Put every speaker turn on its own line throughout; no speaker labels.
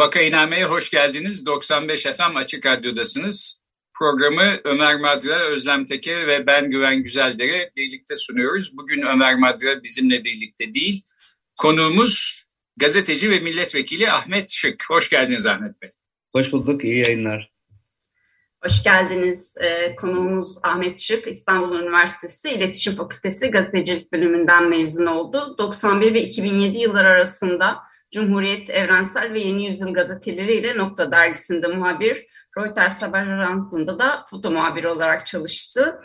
Vakainame'ye hoş geldiniz. 95 FM Açık Radyo'dasınız. Programı Ömer Madra, Özlem Teker ve ben Güven Güzeldere birlikte sunuyoruz. Bugün Ömer Madra bizimle birlikte değil. Konuğumuz gazeteci ve milletvekili Ahmet Şık. Hoş geldiniz Ahmet Bey.
Hoş bulduk, iyi yayınlar.
Hoş geldiniz. Ee, konuğumuz Ahmet Şık, İstanbul Üniversitesi İletişim Fakültesi Gazetecilik Bölümünden mezun oldu. 91 ve 2007 yıllar arasında Cumhuriyet, Evrensel ve Yeni Yüzyıl gazeteleriyle Nokta dergisinde muhabir, Reuters Haber Ajansı'nda da foto muhabiri olarak çalıştı.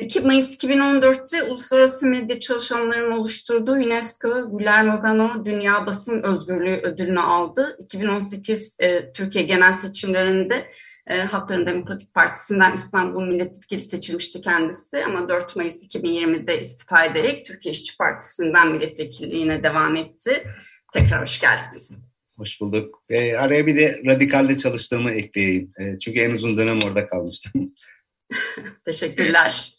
2 ee, Mayıs 2014'te uluslararası medya çalışanlarının oluşturduğu UNESCO Guillermo Gano Dünya Basın Özgürlüğü ödülünü aldı. 2018 e, Türkiye genel seçimlerinde e, Halkların Demokratik Partisi'nden İstanbul Milletvekili seçilmişti kendisi ama 4 Mayıs 2020'de istifa ederek Türkiye İşçi Partisi'nden milletvekilliğine devam etti. Tekrar hoş geldiniz.
Hoş bulduk. E, araya bir de radikalde çalıştığımı ekleyeyim. E, çünkü en uzun dönem orada kalmıştım.
Teşekkürler.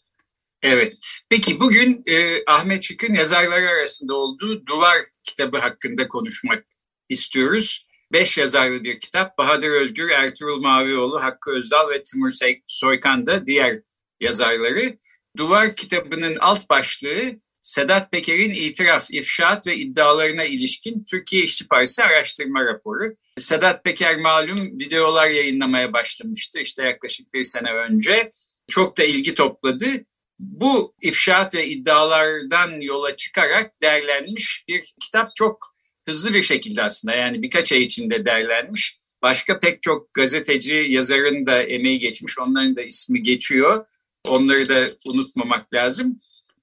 Evet. Peki bugün e, Ahmet Çık'ın yazarları arasında olduğu Duvar kitabı hakkında konuşmak istiyoruz. Beş yazarlı bir kitap. Bahadır Özgür, Ertuğrul Mavioğlu, Hakkı Özdal ve Timur Soykan da diğer yazarları. Duvar kitabının alt başlığı Sedat Peker'in itiraf, ifşaat ve iddialarına ilişkin Türkiye İşçi Partisi araştırma raporu. Sedat Peker malum videolar yayınlamaya başlamıştı işte yaklaşık bir sene önce. Çok da ilgi topladı. Bu ifşaat ve iddialardan yola çıkarak derlenmiş bir kitap çok hızlı bir şekilde aslında yani birkaç ay içinde derlenmiş. Başka pek çok gazeteci, yazarın da emeği geçmiş, onların da ismi geçiyor. Onları da unutmamak lazım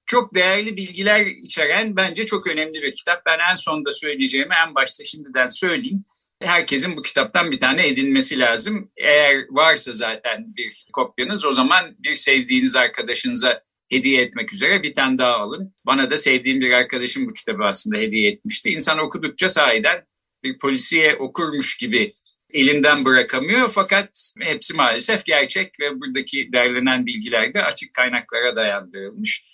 çok değerli bilgiler içeren bence çok önemli bir kitap. Ben en sonunda söyleyeceğimi en başta şimdiden söyleyeyim. Herkesin bu kitaptan bir tane edinmesi lazım. Eğer varsa zaten bir kopyanız o zaman bir sevdiğiniz arkadaşınıza hediye etmek üzere bir tane daha alın. Bana da sevdiğim bir arkadaşım bu kitabı aslında hediye etmişti. İnsan okudukça sahiden bir polisiye okurmuş gibi elinden bırakamıyor. Fakat hepsi maalesef gerçek ve buradaki derlenen bilgiler de açık kaynaklara dayandırılmış.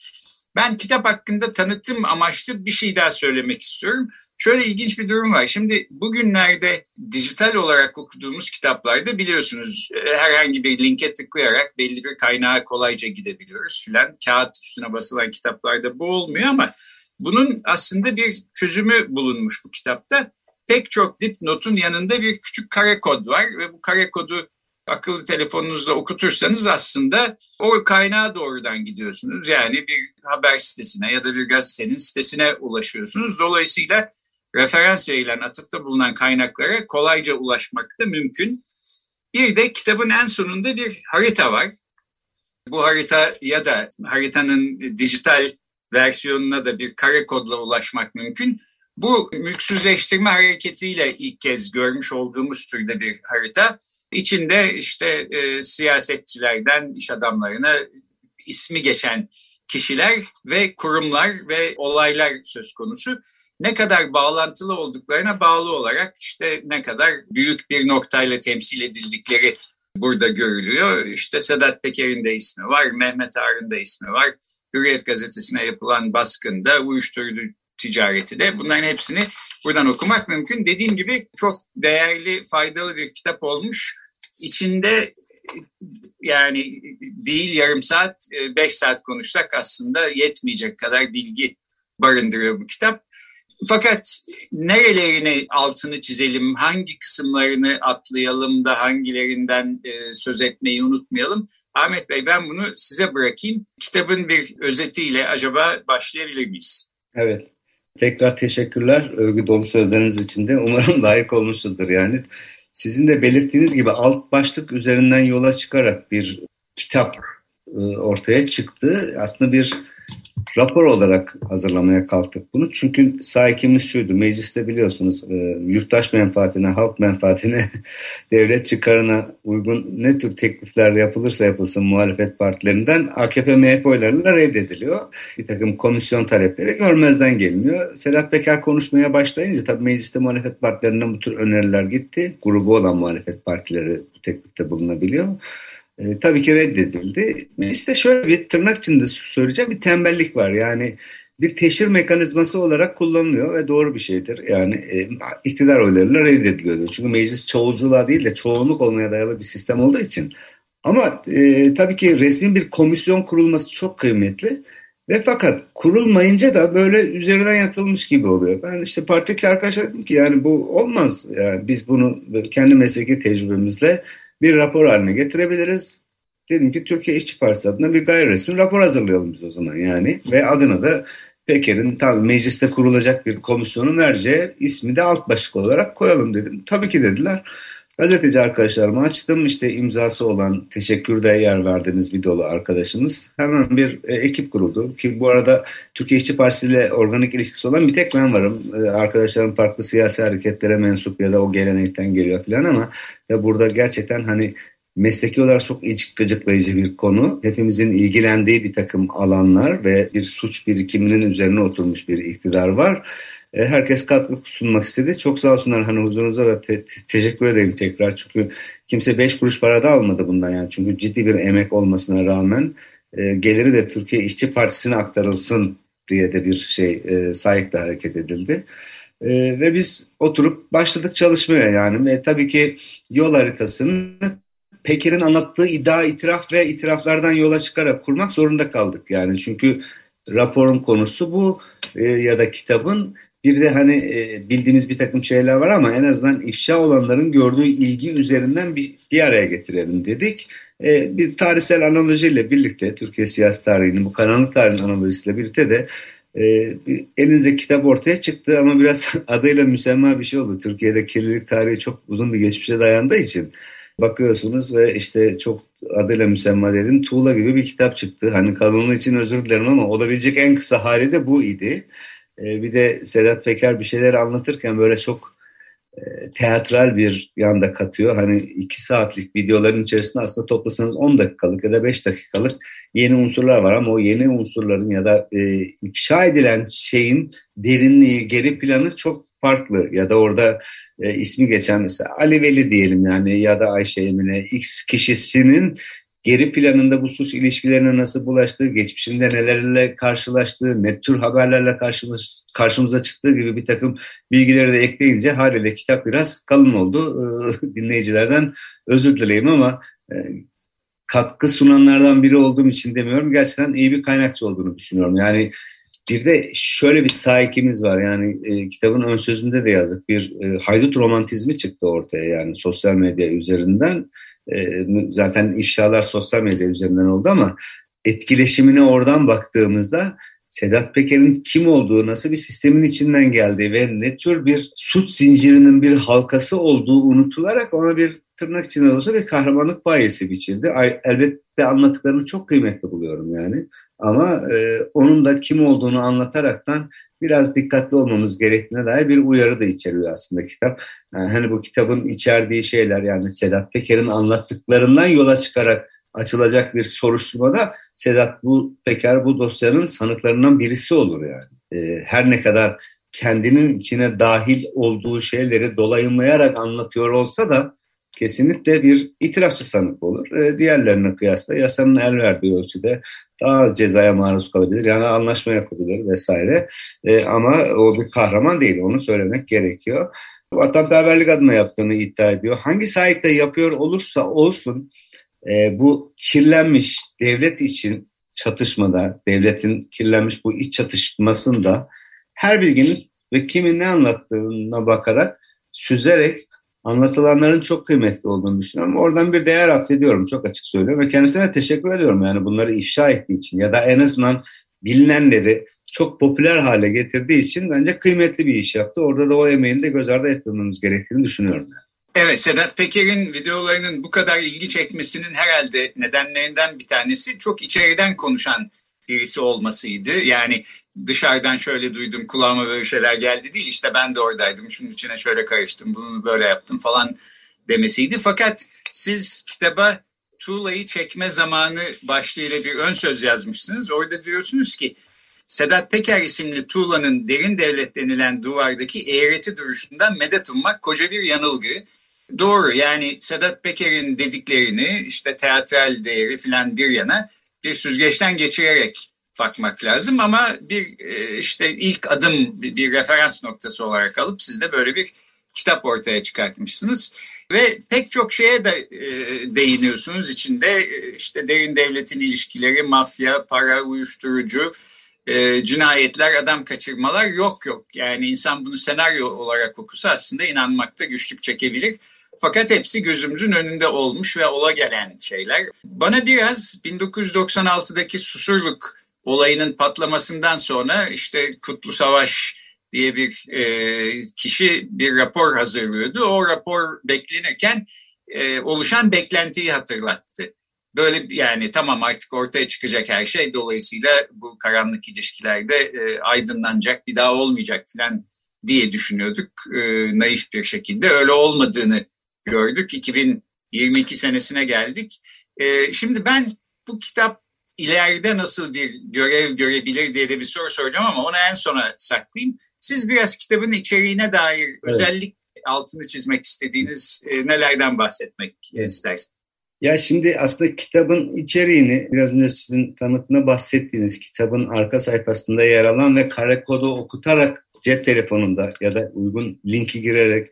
Ben kitap hakkında tanıtım amaçlı bir şey daha söylemek istiyorum. Şöyle ilginç bir durum var. Şimdi bugünlerde dijital olarak okuduğumuz kitaplarda biliyorsunuz e, herhangi bir linke tıklayarak belli bir kaynağa kolayca gidebiliyoruz filan. Kağıt üstüne basılan kitaplarda bu olmuyor ama bunun aslında bir çözümü bulunmuş bu kitapta. Pek çok dipnotun yanında bir küçük kare kod var ve bu kare kodu akıllı telefonunuzda okutursanız aslında o kaynağa doğrudan gidiyorsunuz. Yani bir haber sitesine ya da bir gazetenin sitesine ulaşıyorsunuz. Dolayısıyla referans verilen, atıfta bulunan kaynaklara kolayca ulaşmak da mümkün. Bir de kitabın en sonunda bir harita var. Bu harita ya da haritanın dijital versiyonuna da bir kare kodla ulaşmak mümkün. Bu mülksüzleştirme hareketiyle ilk kez görmüş olduğumuz türde bir harita. İçinde işte e, siyasetçilerden iş adamlarına ismi geçen kişiler ve kurumlar ve olaylar söz konusu. Ne kadar bağlantılı olduklarına bağlı olarak işte ne kadar büyük bir noktayla temsil edildikleri burada görülüyor. İşte Sedat Peker'in de ismi var, Mehmet Ağar'ın da ismi var. Hürriyet gazetesine yapılan baskında, uyuşturucu ticareti de bunların hepsini buradan okumak mümkün. Dediğim gibi çok değerli, faydalı bir kitap olmuş. İçinde yani değil yarım saat, e, beş saat konuşsak aslında yetmeyecek kadar bilgi barındırıyor bu kitap. Fakat nerelerini altını çizelim, hangi kısımlarını atlayalım da hangilerinden e, söz etmeyi unutmayalım. Ahmet Bey ben bunu size bırakayım. Kitabın bir özetiyle acaba başlayabilir miyiz?
Evet. Tekrar teşekkürler övgü dolu sözleriniz için de. Umarım layık olmuşuzdur yani. Sizin de belirttiğiniz gibi alt başlık üzerinden yola çıkarak bir kitap e, ortaya çıktı. Aslında bir rapor olarak hazırlamaya kalktık bunu. Çünkü sahikimiz şuydu. Mecliste biliyorsunuz e, yurttaş menfaatine, halk menfaatine, devlet çıkarına uygun ne tür teklifler yapılırsa yapılsın muhalefet partilerinden AKP MHP oylarıyla reddediliyor. Bir takım komisyon talepleri görmezden geliniyor. Sedat Peker konuşmaya başlayınca tabii mecliste muhalefet partilerinden bu tür öneriler gitti. Grubu olan muhalefet partileri bu teklifte bulunabiliyor. E, tabii ki reddedildi. İşte şöyle bir tırnak içinde söyleyeceğim bir tembellik var. Yani bir teşhir mekanizması olarak kullanılıyor ve doğru bir şeydir. Yani e, iktidar oylarıyla reddediliyor. Çünkü meclis çoğulculuğa değil de çoğunluk olmaya dayalı bir sistem olduğu için. Ama e, tabii ki resmi bir komisyon kurulması çok kıymetli. Ve fakat kurulmayınca da böyle üzerinden yatılmış gibi oluyor. Ben işte partideki arkadaşlar dedim ki yani bu olmaz. Yani biz bunu kendi mesleki tecrübemizle bir rapor haline getirebiliriz. Dedim ki Türkiye İşçi Partisi adına bir gayri resmi rapor hazırlayalım biz o zaman yani. Ve adına da Peker'in tabii mecliste kurulacak bir komisyonun vereceği ismi de alt başlık olarak koyalım dedim. Tabii ki dediler. Gazeteci arkadaşlarımı açtım. İşte imzası olan teşekkürde yer verdiğiniz bir dolu arkadaşımız. Hemen bir e, ekip kuruldu. Ki bu arada Türkiye İşçi Partisi ile organik ilişkisi olan bir tek ben varım. E, arkadaşlarım farklı siyasi hareketlere mensup ya da o gelenekten geliyor falan ama ya burada gerçekten hani mesleki olarak çok iç gıcıklayıcı bir konu. Hepimizin ilgilendiği bir takım alanlar ve bir suç birikiminin üzerine oturmuş bir iktidar var. E, herkes katkı sunmak istedi. Çok sağ olsunlar hani huzurunuza da te- teşekkür edeyim tekrar. Çünkü kimse beş kuruş para da almadı bundan yani. Çünkü ciddi bir emek olmasına rağmen e, geliri de Türkiye İşçi Partisi'ne aktarılsın diye de bir şey e, sahiple hareket edildi. E, ve biz oturup başladık çalışmaya yani. Ve tabii ki yol haritasını Peker'in anlattığı iddia, itiraf ve itiraflardan yola çıkarak kurmak zorunda kaldık. Yani çünkü raporun konusu bu e, ya da kitabın bir de hani e, bildiğimiz bir takım şeyler var ama en azından ifşa olanların gördüğü ilgi üzerinden bir, bir araya getirelim dedik. E, bir tarihsel analojiyle birlikte Türkiye siyasi tarihinin bu karanlık tarihin analojisiyle birlikte de e, elinizde kitap ortaya çıktı ama biraz adıyla müsemma bir şey oldu. Türkiye'de kirlilik tarihi çok uzun bir geçmişe dayandığı için bakıyorsunuz ve işte çok adıyla müsemma dedim tuğla gibi bir kitap çıktı. Hani kalınlığı için özür dilerim ama olabilecek en kısa hali de bu idi. E, bir de Sedat Peker bir şeyler anlatırken böyle çok e, teatral bir yanda katıyor. Hani iki saatlik videoların içerisinde aslında toplasanız 10 dakikalık ya da 5 dakikalık yeni unsurlar var ama o yeni unsurların ya da e, ifşa edilen şeyin derinliği, geri planı çok farklı ya da orada e, ismi geçen mesela Ali Veli diyelim yani ya da Ayşe Emine X kişisinin geri planında bu suç ilişkilerine nasıl bulaştığı, geçmişinde nelerle karşılaştığı, ne tür haberlerle karşımız, karşımıza çıktığı gibi bir takım bilgileri de ekleyince haliyle kitap biraz kalın oldu. Dinleyicilerden özür dileyim ama e, katkı sunanlardan biri olduğum için demiyorum. Gerçekten iyi bir kaynakçı olduğunu düşünüyorum. Yani bir de şöyle bir sahikimiz var yani e, kitabın ön sözünde de yazdık bir e, haydut romantizmi çıktı ortaya yani sosyal medya üzerinden e, zaten ifşalar sosyal medya üzerinden oldu ama etkileşimine oradan baktığımızda Sedat Peker'in kim olduğu, nasıl bir sistemin içinden geldiği ve ne tür bir suç zincirinin bir halkası olduğu unutularak ona bir tırnak içinde olsa bir kahramanlık bayesi biçildi. Elbette anlattıklarını çok kıymetli buluyorum yani. Ama e, onun da kim olduğunu anlataraktan biraz dikkatli olmamız gerektiğine dair bir uyarı da içeriyor aslında kitap. Yani hani bu kitabın içerdiği şeyler yani Sedat Peker'in anlattıklarından yola çıkarak açılacak bir soruşturmada Sedat bu Peker bu dosyanın sanıklarından birisi olur yani. Ee, her ne kadar kendinin içine dahil olduğu şeyleri dolayımlayarak anlatıyor olsa da kesinlikle bir itirafçı sanık olur. E, diğerlerine kıyasla yasanın el verdiği ölçüde daha az cezaya maruz kalabilir. Yani anlaşma yapabilir vesaire. E, ama o bir kahraman değil. Onu söylemek gerekiyor. Vatanperverlik adına yaptığını iddia ediyor. Hangi sahipte yapıyor olursa olsun e, bu kirlenmiş devlet için çatışmada, devletin kirlenmiş bu iç çatışmasında her bilginin ve kimin ne anlattığına bakarak süzerek anlatılanların çok kıymetli olduğunu düşünüyorum. Oradan bir değer atfediyorum çok açık söylüyorum ve kendisine teşekkür ediyorum yani bunları ifşa ettiği için ya da en azından bilinenleri çok popüler hale getirdiği için bence kıymetli bir iş yaptı. Orada da o emeğini de göz ardı etmememiz gerektiğini düşünüyorum. Yani.
Evet, Sedat Peker'in videolarının bu kadar ilgi çekmesinin herhalde nedenlerinden bir tanesi çok içeriden konuşan birisi olmasıydı. Yani dışarıdan şöyle duydum kulağıma böyle şeyler geldi değil işte ben de oradaydım şunun içine şöyle karıştım bunu böyle yaptım falan demesiydi. Fakat siz kitaba tuğlayı çekme zamanı başlığıyla bir ön söz yazmışsınız. Orada diyorsunuz ki Sedat Peker isimli tuğlanın derin devlet denilen duvardaki eğreti duruşundan medet ummak koca bir yanılgı. Doğru yani Sedat Peker'in dediklerini işte teatral değeri filan bir yana bir süzgeçten geçirerek bakmak lazım ama bir e, işte ilk adım bir referans noktası olarak alıp siz de böyle bir kitap ortaya çıkartmışsınız. Ve pek çok şeye de e, değiniyorsunuz içinde e, işte derin devletin ilişkileri, mafya, para, uyuşturucu, cinayetler, adam kaçırmalar yok yok. Yani insan bunu senaryo olarak okusa aslında inanmakta güçlük çekebilir. Fakat hepsi gözümüzün önünde olmuş ve ola gelen şeyler. Bana biraz 1996'daki Susurluk olayının patlamasından sonra işte Kutlu Savaş diye bir e, kişi bir rapor hazırlıyordu. O rapor beklenirken e, oluşan beklentiyi hatırlattı. Böyle yani tamam artık ortaya çıkacak her şey dolayısıyla bu karanlık ilişkilerde e, aydınlanacak bir daha olmayacak falan diye düşünüyorduk e, naif bir şekilde. Öyle olmadığını gördük. 2022 senesine geldik. E, şimdi ben bu kitap ileride nasıl bir görev görebilir diye de bir soru soracağım ama onu en sona saklayayım. Siz biraz kitabın içeriğine dair evet. özellik altını çizmek istediğiniz e, nelerden bahsetmek evet. istersiniz?
Ya şimdi aslında kitabın içeriğini biraz önce sizin tanıtına bahsettiğiniz kitabın arka sayfasında yer alan ve kare kodu okutarak cep telefonunda ya da uygun linki girerek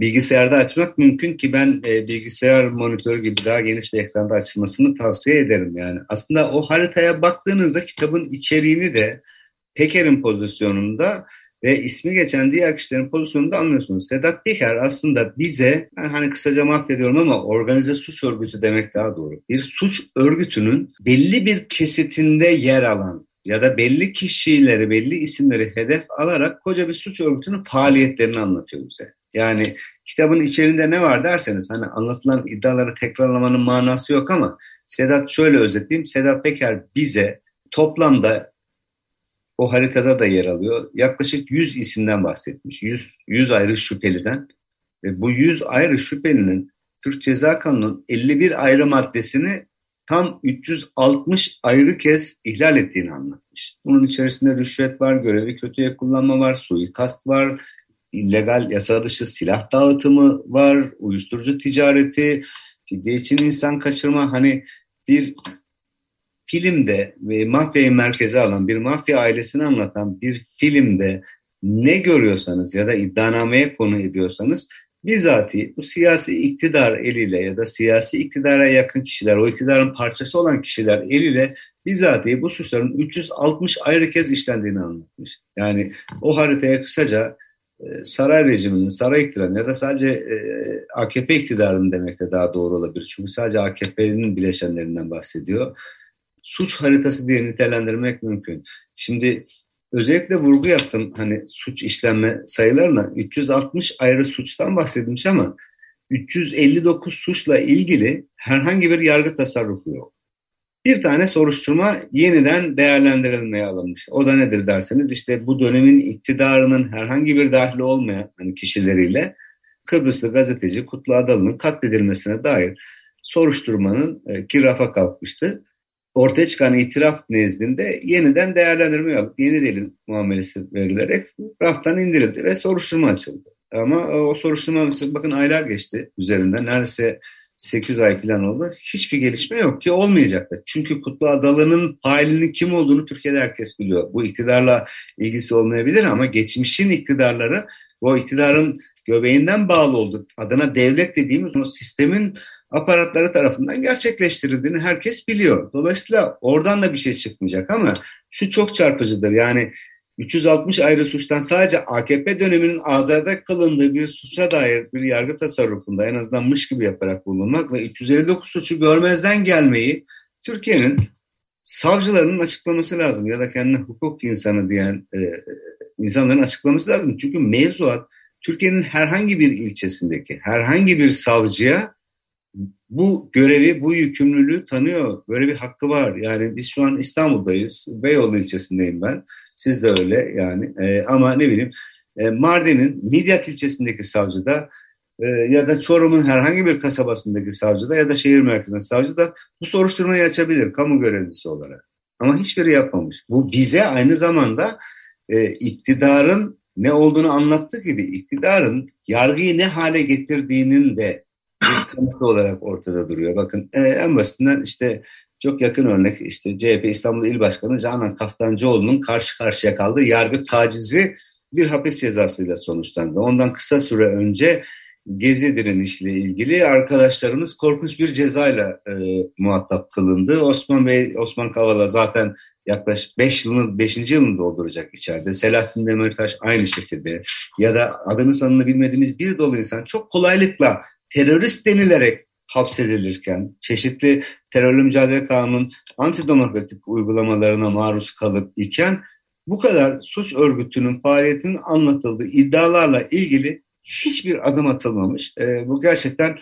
bilgisayarda açmak mümkün ki ben e, bilgisayar monitörü gibi daha geniş bir ekranda açılmasını tavsiye ederim yani. Aslında o haritaya baktığınızda kitabın içeriğini de Peker'in pozisyonunda ve ismi geçen diğer kişilerin pozisyonunda anlıyorsunuz. Sedat Peker aslında bize, ben hani kısaca mahvediyorum ama organize suç örgütü demek daha doğru. Bir suç örgütünün belli bir kesitinde yer alan ya da belli kişileri, belli isimleri hedef alarak koca bir suç örgütünün faaliyetlerini anlatıyor bize. Yani kitabın içerisinde ne var derseniz hani anlatılan iddiaları tekrarlamanın manası yok ama Sedat şöyle özetleyeyim. Sedat Peker bize toplamda o haritada da yer alıyor. Yaklaşık 100 isimden bahsetmiş. 100, 100 ayrı şüpheliden. Ve bu 100 ayrı şüphelinin Türk Ceza Kanunu'nun 51 ayrı maddesini tam 360 ayrı kez ihlal ettiğini anlatmış. Bunun içerisinde rüşvet var, görevi kötüye kullanma var, suikast var, illegal yasa dışı silah dağıtımı var, uyuşturucu ticareti, fidye için insan kaçırma hani bir filmde ve mafyayı merkeze alan bir mafya ailesini anlatan bir filmde ne görüyorsanız ya da iddianameye konu ediyorsanız bizatihi bu siyasi iktidar eliyle ya da siyasi iktidara yakın kişiler, o iktidarın parçası olan kişiler eliyle bizatihi bu suçların 360 ayrı kez işlendiğini anlatmış. Yani o haritaya kısaca saray rejiminin, saray iktidarının ya da sadece e, AKP iktidarının demek de daha doğru olabilir. Çünkü sadece AKP'nin bileşenlerinden bahsediyor. Suç haritası diye nitelendirmek mümkün. Şimdi özellikle vurgu yaptım hani suç işlenme sayılarına 360 ayrı suçtan bahsedilmiş ama 359 suçla ilgili herhangi bir yargı tasarrufu yok. Bir tane soruşturma yeniden değerlendirilmeye alınmış. O da nedir derseniz işte bu dönemin iktidarının herhangi bir dahli olmayan hani kişileriyle Kıbrıslı gazeteci Kutlu Adalı'nın katledilmesine dair soruşturmanın e, ki rafa kalkmıştı. Ortaya çıkan itiraf nezdinde yeniden değerlendirmeye alıp yeni delil muamelesi verilerek raftan indirildi ve soruşturma açıldı. Ama o soruşturma bakın aylar geçti üzerinden. Neredeyse 8 ay falan oldu. Hiçbir gelişme yok ki olmayacak da. Çünkü Kutlu Adalı'nın failinin kim olduğunu Türkiye'de herkes biliyor. Bu iktidarla ilgisi olmayabilir ama geçmişin iktidarları o iktidarın göbeğinden bağlı olduk. Adına devlet dediğimiz o sistemin aparatları tarafından gerçekleştirildiğini herkes biliyor. Dolayısıyla oradan da bir şey çıkmayacak ama şu çok çarpıcıdır. Yani 360 ayrı suçtan sadece AKP döneminin azade kılındığı bir suça dair bir yargı tasarrufunda en azından mış gibi yaparak bulunmak ve 359 suçu görmezden gelmeyi Türkiye'nin savcılarının açıklaması lazım ya da kendine hukuk insanı diyen e, insanların açıklaması lazım. Çünkü mevzuat Türkiye'nin herhangi bir ilçesindeki herhangi bir savcıya bu görevi, bu yükümlülüğü tanıyor. Böyle bir hakkı var. Yani biz şu an İstanbul'dayız. Beyoğlu ilçesindeyim ben. Siz de öyle yani. E, ama ne bileyim e, Mardin'in Midyat ilçesindeki savcıda e, ya da Çorum'un herhangi bir kasabasındaki savcıda ya da şehir merkezindeki savcıda bu soruşturmayı açabilir kamu görevlisi olarak. Ama hiçbiri yapmamış. Bu bize aynı zamanda e, iktidarın ne olduğunu anlattığı gibi iktidarın yargıyı ne hale getirdiğinin de bir kanıtı olarak ortada duruyor. Bakın e, en basitinden işte çok yakın örnek işte CHP İstanbul İl Başkanı Canan Kaftancıoğlu'nun karşı karşıya kaldığı yargı tacizi bir hapis cezasıyla sonuçlandı. Ondan kısa süre önce Gezi direnişiyle ilgili arkadaşlarımız korkunç bir cezayla e, muhatap kılındı. Osman Bey, Osman Kavala zaten yaklaşık 5 yılını 5. yılını dolduracak içeride. Selahattin Demirtaş aynı şekilde ya da adını sanını bilmediğimiz bir dolu insan çok kolaylıkla terörist denilerek hapsedilirken, çeşitli terörle mücadele kanunun antidemokratik uygulamalarına maruz kalıp iken bu kadar suç örgütünün faaliyetinin anlatıldığı iddialarla ilgili hiçbir adım atılmamış. E, bu gerçekten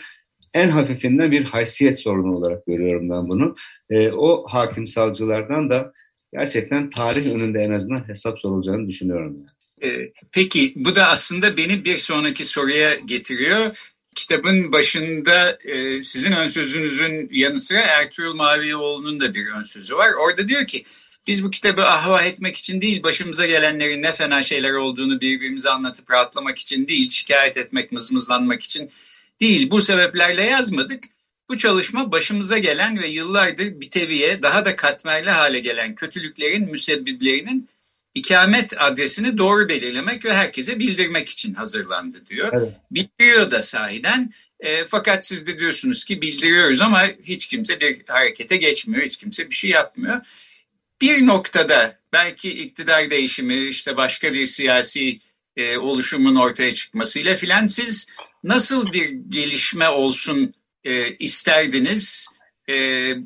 en hafifinden bir haysiyet sorunu olarak görüyorum ben bunu. E, o hakim savcılardan da gerçekten tarih önünde en azından hesap sorulacağını düşünüyorum. Yani.
E, peki bu da aslında beni bir sonraki soruya getiriyor. Kitabın başında e, sizin ön sözünüzün yanı sıra Ertuğrul Mavioğlu'nun da bir ön sözü var. Orada diyor ki biz bu kitabı ahva etmek için değil, başımıza gelenlerin ne fena şeyler olduğunu birbirimize anlatıp rahatlamak için değil, şikayet etmek, mızmızlanmak için değil. Bu sebeplerle yazmadık. Bu çalışma başımıza gelen ve yıllardır biteviye daha da katmerli hale gelen kötülüklerin müsebbiplerinin ikamet adresini doğru belirlemek ve herkese bildirmek için hazırlandı diyor. Evet. Bildiriyor da sahiden. E, fakat siz de diyorsunuz ki bildiriyoruz ama hiç kimse bir harekete geçmiyor, hiç kimse bir şey yapmıyor bir noktada belki iktidar değişimi işte başka bir siyasi e, oluşumun ortaya çıkmasıyla filan siz nasıl bir gelişme olsun e, isterdiniz? E,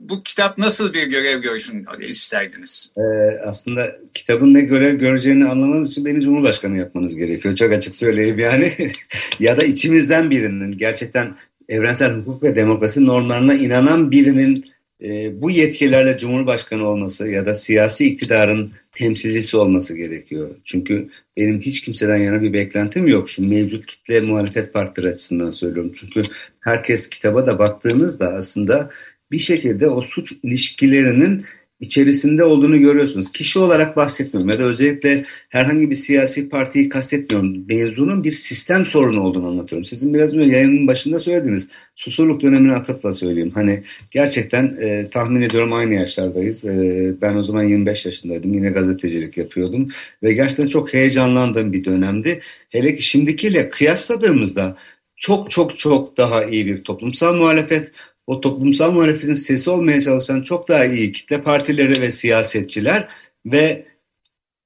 bu kitap nasıl bir görev görsün isterdiniz?
Ee, aslında kitabın ne görev göreceğini anlamanız için beni Cumhurbaşkanı yapmanız gerekiyor. Çok açık söyleyeyim yani. ya da içimizden birinin gerçekten evrensel hukuk ve demokrasi normlarına inanan birinin e, bu yetkilerle Cumhurbaşkanı olması ya da siyasi iktidarın temsilcisi olması gerekiyor. Çünkü benim hiç kimseden yana bir beklentim yok. Şu mevcut kitle muhalefet partileri açısından söylüyorum. Çünkü herkes kitaba da baktığınızda aslında bir şekilde o suç ilişkilerinin içerisinde olduğunu görüyorsunuz. Kişi olarak bahsetmiyorum ya da özellikle herhangi bir siyasi partiyi kastetmiyorum. Mevzunun bir sistem sorunu olduğunu anlatıyorum. Sizin biraz önce yayının başında söylediğiniz susurluk dönemine atıfla söyleyeyim. Hani gerçekten e, tahmin ediyorum aynı yaşlardayız. E, ben o zaman 25 yaşındaydım. Yine gazetecilik yapıyordum. Ve gerçekten çok heyecanlandığım bir dönemdi. Hele ki şimdikiyle kıyasladığımızda çok çok çok daha iyi bir toplumsal muhalefet, o toplumsal muhalefetin sesi olmaya çalışan çok daha iyi kitle partileri ve siyasetçiler ve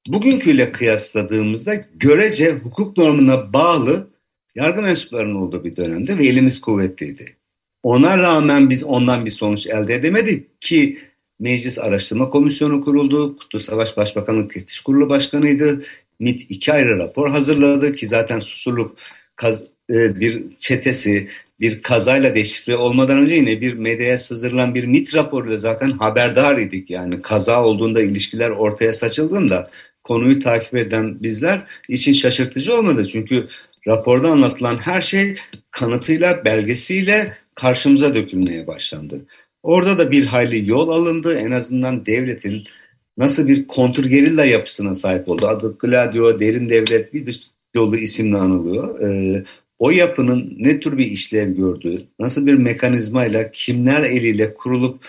bugünküyle kıyasladığımızda görece hukuk normuna bağlı yargı mensuplarının olduğu bir dönemde ve elimiz kuvvetliydi. Ona rağmen biz ondan bir sonuç elde edemedik ki Meclis Araştırma Komisyonu kuruldu. Kutlu Savaş Başbakanlık Teftiş Kurulu Başkanıydı. MIT iki ayrı rapor hazırladı ki zaten susurluk e, bir çetesi bir kazayla deşifre olmadan önce yine bir medyaya sızdırılan bir MIT raporuyla zaten haberdar idik. Yani kaza olduğunda ilişkiler ortaya saçıldığında konuyu takip eden bizler için şaşırtıcı olmadı. Çünkü raporda anlatılan her şey kanıtıyla, belgesiyle karşımıza dökülmeye başlandı. Orada da bir hayli yol alındı. En azından devletin nasıl bir kontrgerilla yapısına sahip oldu. Adı Gladio, Derin Devlet bir dolu isimle anılıyor. Ee, o yapının ne tür bir işlev gördüğü, nasıl bir mekanizmayla, kimler eliyle kurulup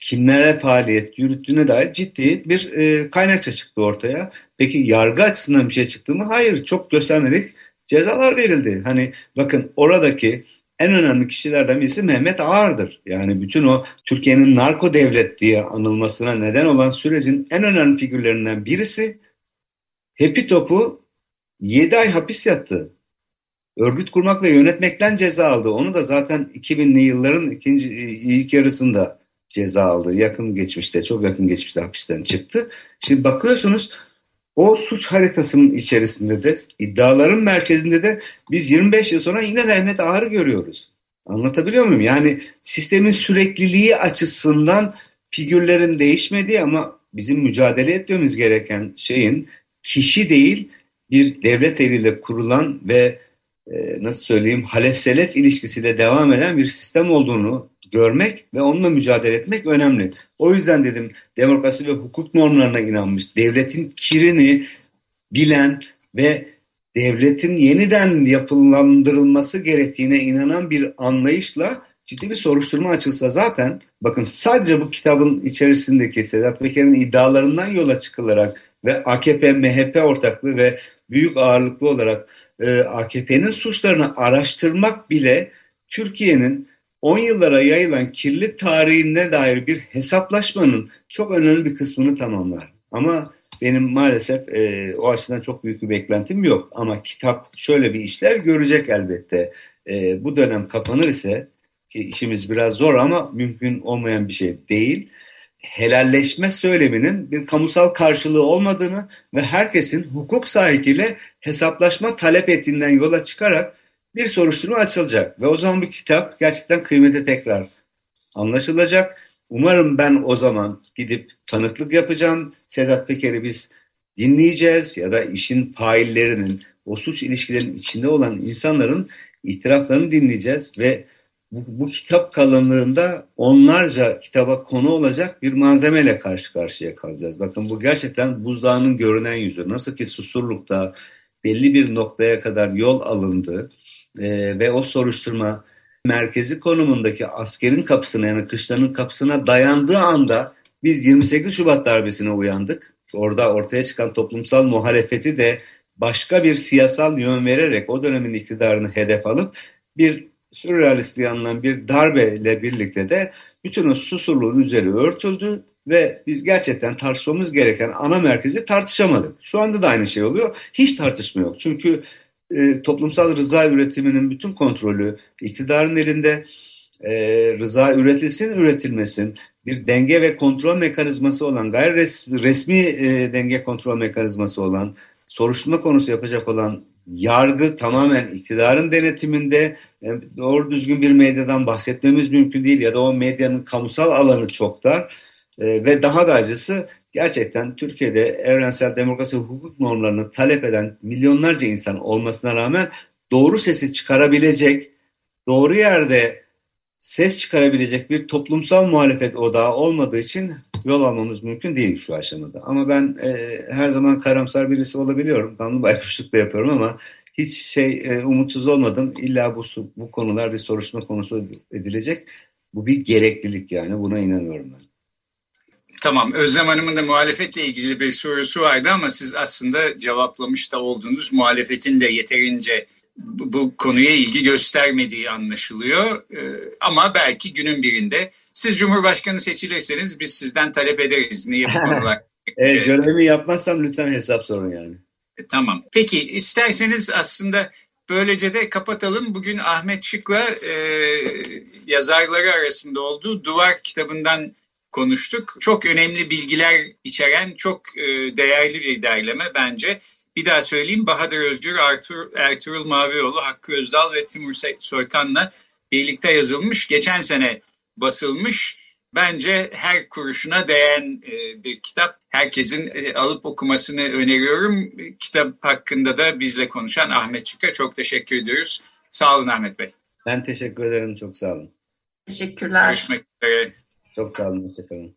kimlere faaliyet yürüttüğüne dair ciddi bir e, kaynakça çıktı ortaya. Peki yargı açısından bir şey çıktı mı? Hayır, çok göstermelik cezalar verildi. Hani bakın oradaki en önemli kişilerden birisi Mehmet Ağar'dır. Yani bütün o Türkiye'nin narko devlet diye anılmasına neden olan sürecin en önemli figürlerinden birisi Hepi Top'u 7 ay hapis yattı örgüt kurmak ve yönetmekten ceza aldı. Onu da zaten 2000'li yılların ikinci ilk yarısında ceza aldı. Yakın geçmişte, çok yakın geçmişte hapisten çıktı. Şimdi bakıyorsunuz o suç haritasının içerisinde de iddiaların merkezinde de biz 25 yıl sonra yine Mehmet Ağar'ı görüyoruz. Anlatabiliyor muyum? Yani sistemin sürekliliği açısından figürlerin değişmediği ama bizim mücadele etmemiz gereken şeyin kişi değil bir devlet eliyle kurulan ve e, nasıl söyleyeyim halef selef ilişkisiyle devam eden bir sistem olduğunu görmek ve onunla mücadele etmek önemli. O yüzden dedim demokrasi ve hukuk normlarına inanmış, devletin kirini bilen ve devletin yeniden yapılandırılması gerektiğine inanan bir anlayışla ciddi bir soruşturma açılsa zaten bakın sadece bu kitabın içerisindeki Sedat Peker'in iddialarından yola çıkılarak ve AKP MHP ortaklığı ve büyük ağırlıklı olarak e, AKP'nin suçlarını araştırmak bile Türkiye'nin 10 yıllara yayılan kirli tarihine dair bir hesaplaşmanın çok önemli bir kısmını tamamlar. Ama benim maalesef e, o açıdan çok büyük bir beklentim yok. Ama kitap şöyle bir işler görecek elbette. E, bu dönem kapanır ise ki işimiz biraz zor ama mümkün olmayan bir şey değil. Helalleşme söyleminin bir kamusal karşılığı olmadığını ve herkesin hukuk sahibiyle hesaplaşma talep ettiğinden yola çıkarak bir soruşturma açılacak. Ve o zaman bir kitap gerçekten kıymeti tekrar anlaşılacak. Umarım ben o zaman gidip tanıklık yapacağım. Sedat Peker'i biz dinleyeceğiz ya da işin faillerinin, o suç ilişkilerinin içinde olan insanların itiraflarını dinleyeceğiz ve bu, kitap kalınlığında onlarca kitaba konu olacak bir malzemeyle karşı karşıya kalacağız. Bakın bu gerçekten buzdağının görünen yüzü. Nasıl ki Susurluk'ta belli bir noktaya kadar yol alındı e, ve o soruşturma merkezi konumundaki askerin kapısına yani kışlanın kapısına dayandığı anda biz 28 Şubat darbesine uyandık. Orada ortaya çıkan toplumsal muhalefeti de başka bir siyasal yön vererek o dönemin iktidarını hedef alıp bir sürrealist yanılan bir darbeyle birlikte de bütün o susurluğun üzeri örtüldü ve biz gerçekten tartışmamız gereken ana merkezi tartışamadık. Şu anda da aynı şey oluyor. Hiç tartışma yok. Çünkü e, toplumsal rıza üretiminin bütün kontrolü iktidarın elinde e, rıza üretilsin üretilmesin bir denge ve kontrol mekanizması olan gayri resmi, resmi e, denge kontrol mekanizması olan soruşturma konusu yapacak olan yargı tamamen iktidarın denetiminde e, doğru düzgün bir medyadan bahsetmemiz mümkün değil ya da o medyanın kamusal alanı çok dar. E, ve daha da acısı gerçekten Türkiye'de evrensel demokrasi hukuk normlarını talep eden milyonlarca insan olmasına rağmen doğru sesi çıkarabilecek, doğru yerde ses çıkarabilecek bir toplumsal muhalefet odağı olmadığı için yol almamız mümkün değil şu aşamada. Ama ben e, her zaman karamsar birisi olabiliyorum. Damlı baykuşluk da yapıyorum ama hiç şey e, umutsuz olmadım. İlla bu, bu konular bir soruşturma konusu edilecek. Bu bir gereklilik yani buna inanıyorum ben.
Tamam Özlem Hanım'ın da muhalefetle ilgili bir sorusu vardı ama siz aslında cevaplamış da oldunuz. Muhalefetin de yeterince bu, konuya ilgi göstermediği anlaşılıyor. Ee, ama belki günün birinde siz Cumhurbaşkanı seçilirseniz biz sizden talep ederiz. Niye bu konular?
evet, görevimi yapmazsam lütfen hesap sorun yani.
E, tamam. Peki isterseniz aslında böylece de kapatalım. Bugün Ahmet Şık'la e, yazarları arasında olduğu Duvar kitabından konuştuk. Çok önemli bilgiler içeren çok e, değerli bir derleme bence. Bir daha söyleyeyim Bahadır Özgür, Ertuğrul, Ertuğrul Mavioğlu, Hakkı Özdal ve Timur Soykan'la birlikte yazılmış. Geçen sene basılmış. Bence her kuruşuna değen e, bir kitap. Herkesin e, alıp okumasını öneriyorum. Kitap hakkında da bizle konuşan Ahmet Çık'a çok teşekkür ediyoruz. Sağ olun Ahmet Bey.
Ben teşekkür ederim. Çok sağ olun.
Teşekkürler.
Görüşmek üzere.
Çok sağ olun. Hoşçakalın.